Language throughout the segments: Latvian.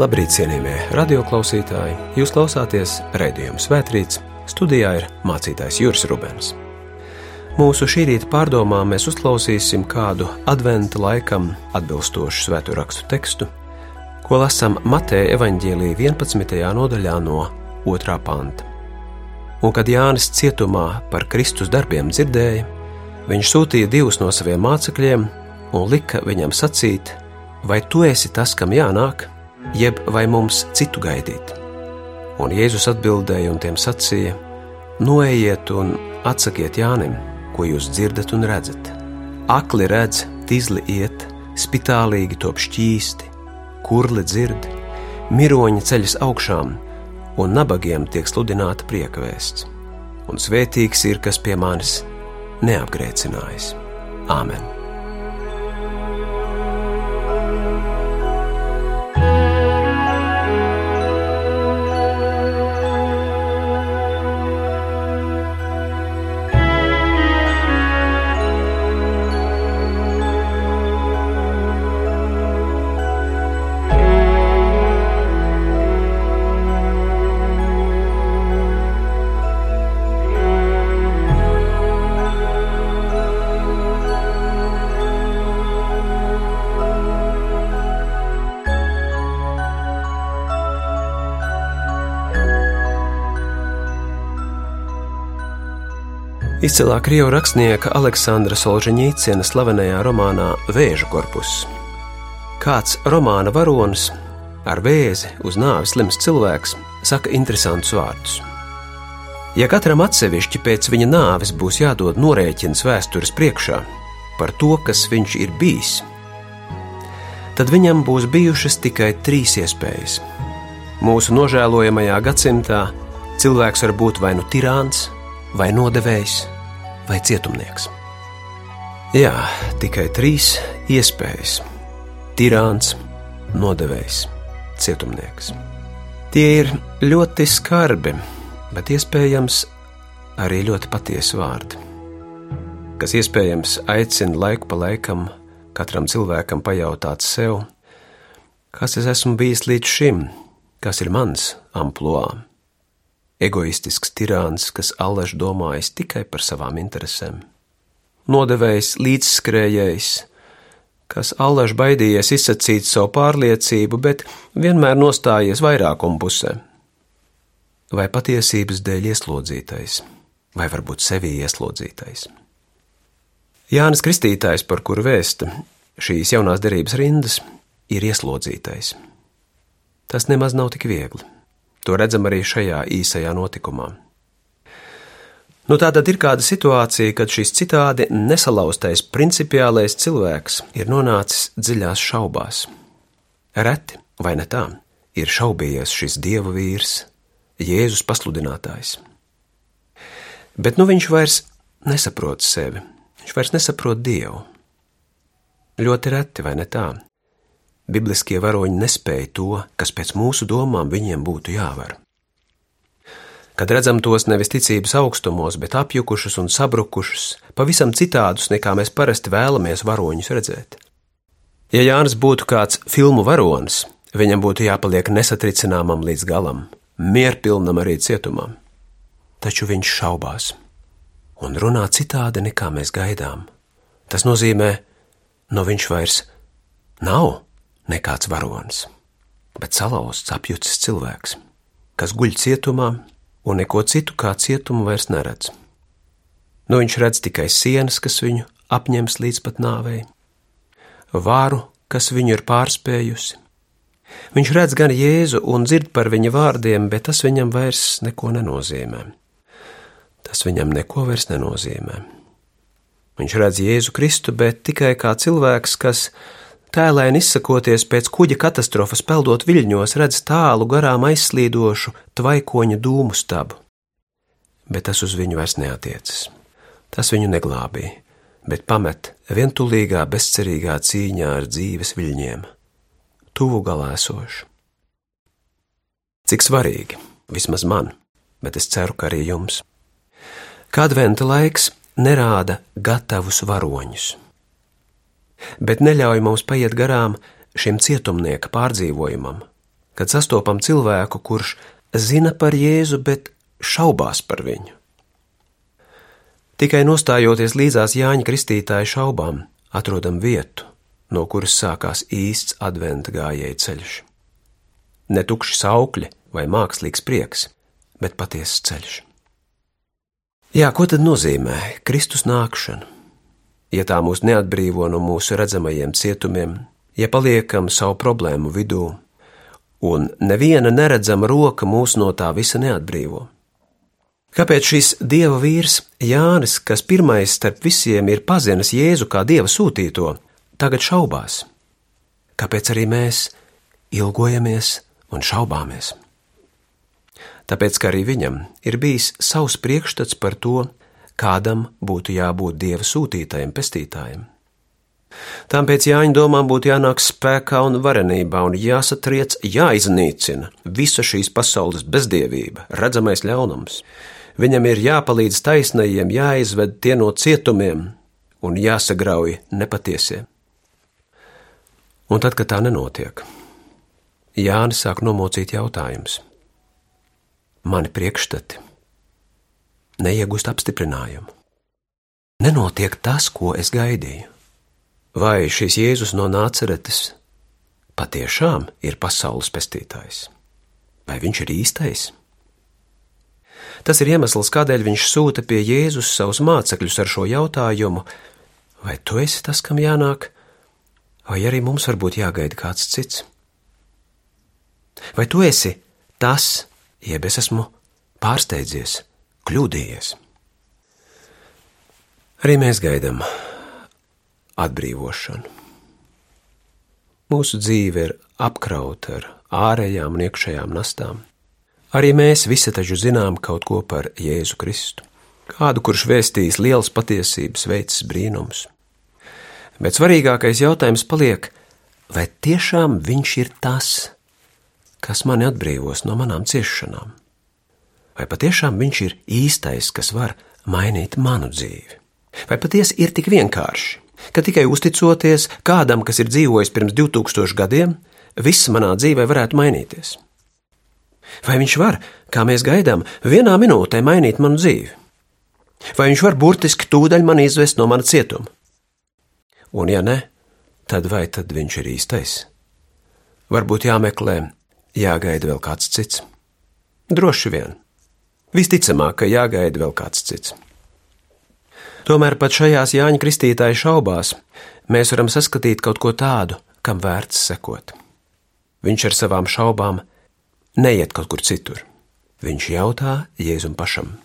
Labrīt, cienījamie radioklausītāji! Jūs klausāties raidījuma Svētrīts, studijā ir mācītājs Juris Rubens. Mūsu šī rīta pārdomām mēs uzklausīsim kādu adventa laikam atbilstošu svēto rakstu tekstu, ko lasām Mateja evaņģēlī 11. nodaļā no 2. panta. Un kad Jānis cietumā par Kristus darbiem dzirdēja, viņš sūtīja divus no saviem mācekļiem un lika viņam sacīt, vai tu esi tas, kam jānāk, jeb vai mums citu gaidīt? Un Jēzus atbildēja un tiem sacīja: Noejiet un atsakiet Jānim, ko jūs dzirdat un redzat. Akli redz, tīzli iet, spitālīgi top šķīsti, kurli dzird, miroņi ceļas augšām, un nabagiem tiek sludināta priekvēsts. Un svētīgs ir, kas pie manis neapgrēcinājis. Āmen! Izcilā krievu rakstnieka Aleksandra Solžņīciena slavenajā romānā Vēža korpus. Kāds romāna varonis ar vēzi uz nāves slims cilvēks saka interesantus vārdus. Ja katram atsevišķi pēc viņa nāves būs jādod norēķins vēstures priekšā par to, kas viņš ir bijis, tad viņam būs bijušas tikai trīs iespējas. Mūsu nožēlojamajā gadsimtā cilvēks var būt vai nu tirāns, vai nodevējs, vai cietumnieks. Jā, tikai trīs iespējas - tirāns, nodevējs, cietumnieks. Tie ir ļoti skarbi, bet iespējams arī ļoti patiesi vārdi, kas iespējams aicina laiku pa laikam katram cilvēkam pajautāt sev, kas es esmu bijis līdz šim, kas ir mans amplitūds egoistisks tirāns, kas allaž domājis tikai par savām interesēm. Nodevējs līdzskrējējs, kas allaž baidījies izsacīt savu pārliecību, bet vienmēr nostājies vairākuma pusē. Vai patiesības dēļ ieslodzītais, vai varbūt sevi ieslodzītais. Jānis Kristītājs, par kuru vēsta šīs jaunās derības rindas, ir ieslodzītais. Tas nemaz nav tik viegli. To redzam arī šajā īsajā notikumā. Nu, tā tad ir kāda situācija, kad šis citādi nesalauztais principiālais cilvēks ir nonācis dziļās šaubās. Reti, vai ne tā, ir šaubījies šis dieva vīrs, Jēzus pasludinātājs. Bet nu viņš vairs nesaprot sevi, viņš vairs nesaprot dievu. Ļoti reti, vai ne tā? Bibliskie varoņi nespēja to, kas pēc mūsu domām viņiem būtu jāvar. Kad redzam tos nevis ticības augstumos, bet apjukušus un sabrukušus, pavisam citādus nekā mēs parasti vēlamies varoņus redzēt. Ja Jānis būtu kāds filmu varonis, viņam būtu jāpaliek nesatricināmam līdz galam, mierpilnam arī cietumā. Taču viņš šaubās un runā citādi nekā mēs gaidām. Tas nozīmē, no viņš vairs nav nekāds varonis, bet salauzts, apjucis cilvēks, kas guļ cietumā un neko citu kā cietumu vairs neredz. Nu viņš redz tikai sienas, kas viņu apņems līdz pat nāvei, vāru, kas viņu ir pārspējusi. Viņš redz gan Jēzu un dzird par viņa vārdiem, bet tas viņam vairs neko nenozīmē. Tas viņam neko vairs nenozīmē. Viņš redz Jēzu Kristu, bet tikai kā cilvēks, kas Tēlēni izsakoties pēc kuģa katastrofas, peldot viļņos, redz tālu garām aizslīdošu tvaikoņa dūmu stabu. Bet tas uz viņu vairs neatiecas. Tas viņu neglābīja, bet pamet vientulīgā, bezcerīgā cīņā ar dzīves viļņiem, tuvu galā esošu. Cik svarīgi, vismaz man, bet es ceru, ka arī jums. Kad venta laiks nerāda gatavus varoņus bet neļauj mums paiet garām šim cietumnieka pārdzīvojumam, kad sastopam cilvēku, kurš zina par Jēzu, bet šaubās par viņu. Tikai nostājoties līdzās Jāņa Kristītāja šaubām, atrodam vietu, no kuras sākās īsts adventa gājēja ceļš. Ne tukši saukļi vai mākslīgs prieks, bet patiesas ceļš. Jā, ko tad nozīmē Kristus nākšana? Ja tā mūs neatbrīvo no mūsu redzamajiem cietumiem, ja paliekam savu problēmu vidū, un neviena neredzama roka mūs no tā visa neatbrīvo. Kāpēc šis dieva vīrs Jānis, kas pirmais starp visiem ir pazinis Jēzu kā dieva sūtīto, tagad šaubās? Kāpēc arī mēs ilgojamies un šaubāmies? Tāpēc, ka arī viņam ir bijis savs priekšstats par to, kādam būtu jābūt dieva sūtītājiem, pestītājiem. Tām pēc Jāņa domām būtu jānāk spēkā un varenībā, un jāsatriec, jāiznīcina visa šīs pasaules bezdievība, redzamais ļaunums. Viņam ir jāpalīdz taisnajiem, jāizved tie no cietumiem un jāsagrauj nepatiesie. Un tad, kad tā nenotiek, Jānis sāk nomocīt jautājumus. Mani priekšstati neiegūst apstiprinājumu. Nenotiek tas, ko es gaidīju. Vai šis Jēzus no Nāceretes patiešām ir pasaules pestītājs? Vai viņš ir īstais? Tas ir iemesls, kādēļ viņš sūta pie Jēzus savus mācekļus ar šo jautājumu: Vai tu esi tas, kam jānāk, vai arī mums varbūt jāgaida kāds cits? Vai tu esi tas, jeb es esmu pārsteidzies? Kļūdījies. Arī mēs gaidām atbrīvošanu. Mūsu dzīve ir apkrauta ar ārējām un iekšējām nastām. Arī mēs visi taču zinām kaut ko par Jēzu Kristu, kādu, kurš vēstīs lielas patiesības, veicis brīnums. Bet svarīgākais jautājums paliek, vai tiešām viņš ir tas, kas mani atbrīvos no manām ciešanām? Vai patiešām viņš ir īstais, kas var mainīt manu dzīvi? Vai patiesi ir tik vienkārši, ka tikai uzticoties kādam, kas ir dzīvojis pirms 2000 gadiem, viss manā dzīvē varētu mainīties? Vai viņš var, kā mēs gaidām, vienā minūtē mainīt manu dzīvi? Vai viņš var burtiski tūdaļ mani izvest no mana cietuma? Un, ja ne, tad vai tad viņš ir īstais? Varbūt jāmeklē, jāgaida vēl kāds cits. Droši vien. Visticamāk, ka jāgaida vēl kāds cits. Tomēr pat šajās Jāņa Kristītāja šaubās mēs varam saskatīt kaut ko tādu, kam vērts sekot. Viņš ar savām šaubām neiet kaut kur citur. Viņš jautā Jēzum pašam.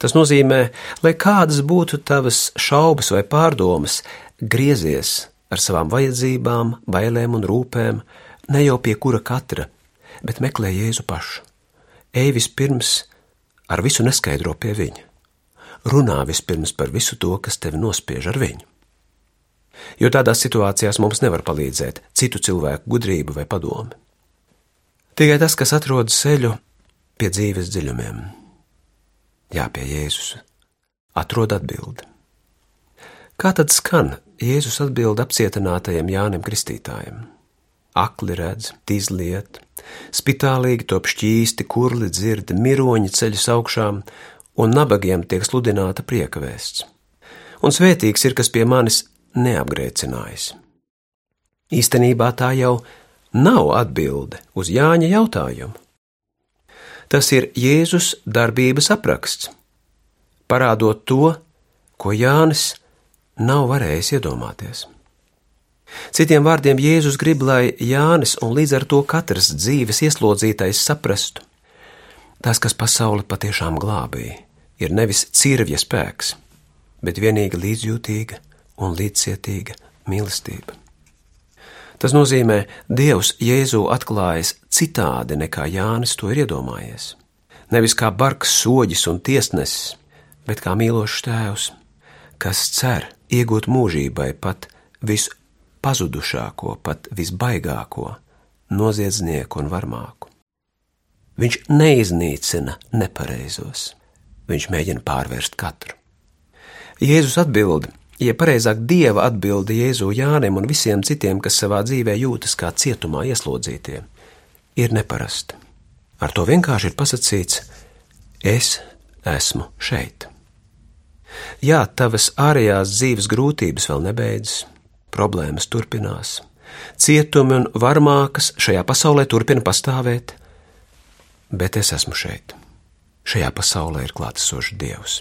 Tas nozīmē, lai kādas būtu tavas šaubas vai pārdomas, griezies ar savām vajadzībām, bailēm un rūpēm, ne jau pie kura katra, bet meklē Jēzu pašu. Ej vispirms ar visu neskaidro pie viņa. Runā vispirms par visu to, kas tevi nospiež ar viņu. Jo tādās situācijās mums nevar palīdzēt citu cilvēku gudrība vai padomi. Tikai tas, kas atrod ceļu pie dzīves dziļumiem, jā, pie Jēzus, atrod atbildi. Kā tad skan Jēzus atbild apcietinātajam Jānim Kristītājam? Akli redz, izliet, spitālīgi top šķīsti, kurli dzird, miroņi ceļas augšām, un nabagiem tiek sludināta prieka vēsts. Un svētīgs ir, kas pie manis neapgrēcinājis. Īstenībā tā jau nav atbilde uz Jāņa jautājumu. Tas ir Jēzus darbības apraksts, parādot to, ko Jānis nav varējis iedomāties. Citiem vārdiem Jēzus grib, lai Jānis un līdz ar to katrs dzīves ieslodzītais saprastu, tas, kas pasauli patiešām glābīja, ir nevis cirvja spēks, bet vienīgi līdzjūtīga un līdzcietīga mīlestība. Tas nozīmē, Dievs Jēzu atklājas citādi nekā Jānis to ir iedomājies. Nevis kā bargs soģis un tiesnesis, bet kā mīlošs tēvs, kas cer iegūt mūžībai pat visu pazudušāko, pat visbaigāko, noziedznieku un varmāku. Viņš neiznīcina nepareizos, viņš mēģina pārvērst katru. Jēzus atbild, ja pareizāk Dieva atbildi Jēzu Jānim un visiem citiem, kas savā dzīvē jūtas kā cietumā ieslodzītie. ir neparasta. Ar to vienkārši ir pasakīts: Es esmu šeit. Jā, tavas ārējās dzīves grūtības vēl nebeidzas, problēmas turpinās, cietumi un varmākas šajā pasaulē turpina pastāvēt, bet es esmu šeit. Šajā pasaulē ir klātesošs Dievs.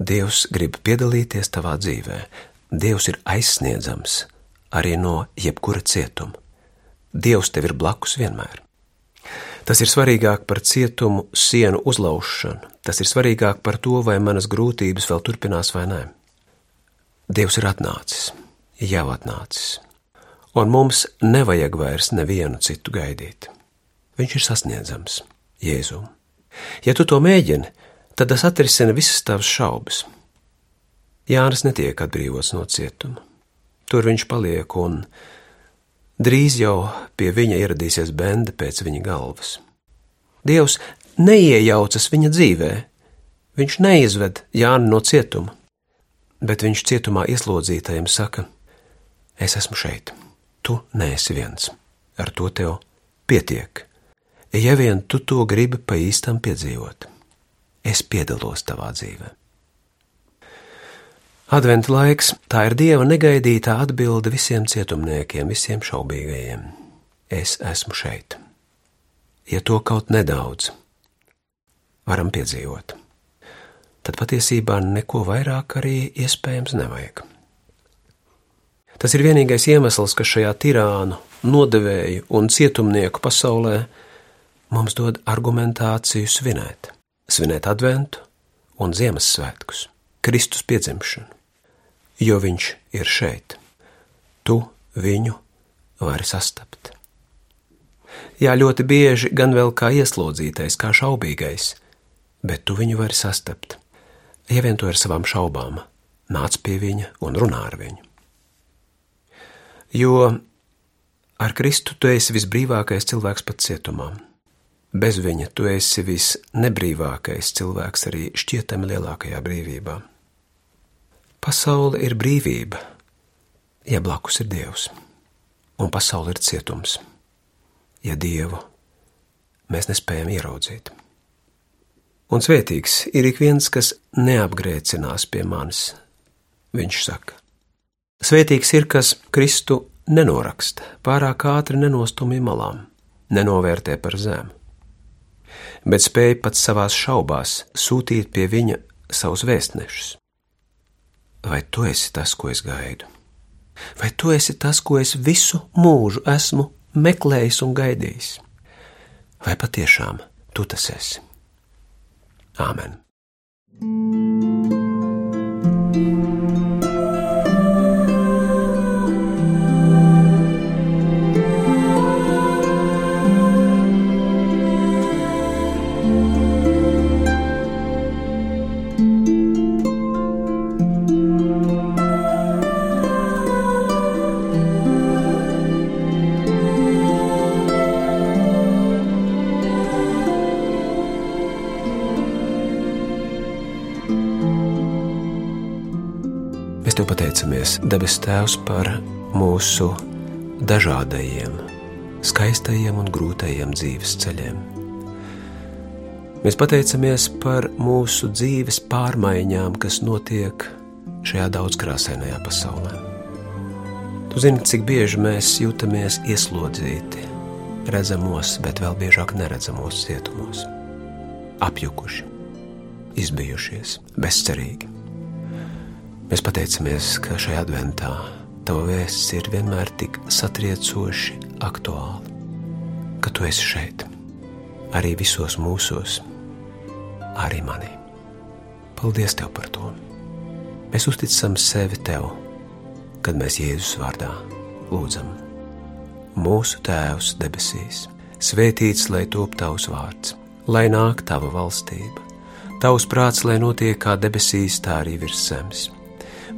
Dievs grib piedalīties tavā dzīvē, Dievs ir aizsniedzams arī no jebkura cietuma. Dievs tev ir blakus vienmēr. Tas ir svarīgāk par cietumu sienu uzlaušanu, tas ir svarīgāk par to, vai manas grūtības vēl turpinās vai nē. Dievs ir atnācis, jau atnācis, un mums nevajag vairs nevienu citu gaidīt. Viņš ir sasniedzams, Jēzu. Ja tu to mēģini, tad tas atrisina visas tavas šaubas. Jānis netiek atbrīvots no cietuma. Tur viņš paliek, un drīz jau pie viņa ieradīsies bende pēc viņa galvas. Dievs neiejaucas viņa dzīvē, viņš neizved Jāni no cietuma, bet viņš cietumā ieslodzītajiem saka: Es esmu šeit, tu neesi viens, ar to tev pietiek. Ja vien tu to gribi pa īstam piedzīvot, es piedalos tavā dzīvēm. Adventa laiks - tā ir dieva negaidītā atbilde visiem cietumniekiem, visiem šaubīgajiem. Es esmu šeit. Ja to kaut nedaudz varam piedzīvot, tad patiesībā neko vairāk arī iespējams nevajag. Tas ir vienīgais iemesls, kas šajā tirānu, nodevēju un cietumnieku pasaulē mums dod argumentāciju svinēt, svinēt adventu un Ziemassvētkus, Kristus piedzimšanu jo viņš ir šeit. Tu viņu vari sastapt. Jā, ļoti bieži gan vēl kā ieslodzītais, kā šaubīgais, bet tu viņu vari sastapt. Ja vien tu ar savām šaubām nāc pie viņa un runā ar viņu. Jo ar Kristu tu esi visbrīvākais cilvēks pat cietumā. Bez viņa tu esi visnebrīvākais cilvēks arī šķietami lielākajā brīvībā. Pasaule ir brīvība, ja blakus ir Dievs, un pasaule ir cietums, ja Dievu mēs nespējam ieraudzīt. Un svētīgs ir ik viens, kas neapgrēcinās pie manis, viņš saka. Svētīgs ir, kas Kristu nenoraksta, pārāk ātri nenostumj malām, nenovērtē par zemu, bet spēj pat savās šaubās sūtīt pie viņa savus vēstnešus. Vai tu esi tas, ko es gaidu? Vai tu esi tas, ko es visu mūžu esmu meklējis un gaidījis? Vai patiešām tu tas esi? Āmen! Tev debes Tēvs, par mūsu dažādajiem, skaistajiem un grūtajiem dzīves ceļiem. Mēs pateicamies par mūsu dzīves pārmaiņām, kas notiek šajā daudzkrāsainajā pasaulē. Tu zini, cik bieži mēs jūtamies ieslodzīti, redzamos, bet vēl biežāk neredzamos cietumos, apjukuši, izbijušies, bezcerīgi. Mēs pateicamies, ka šajā adventā tava vēsts ir vienmēr tik satriecoši aktuāla, ka tu esi šeit, arī visos mūsos, arī manī. Paldies tev par to! Mēs uzticam sevi tev, kad mēs Jēzus vārdā lūdzam. Mūsu Tēvs debesīs, svētīts lai top tavs vārds, lai nāk tava valstība, tavs prāts, lai notiek kā debesīs, tā arī virs zemes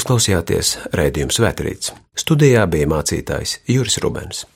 Jūs klausījāties raidījuma Svētrīts. Studijā bija mācītājs Juris Rubens.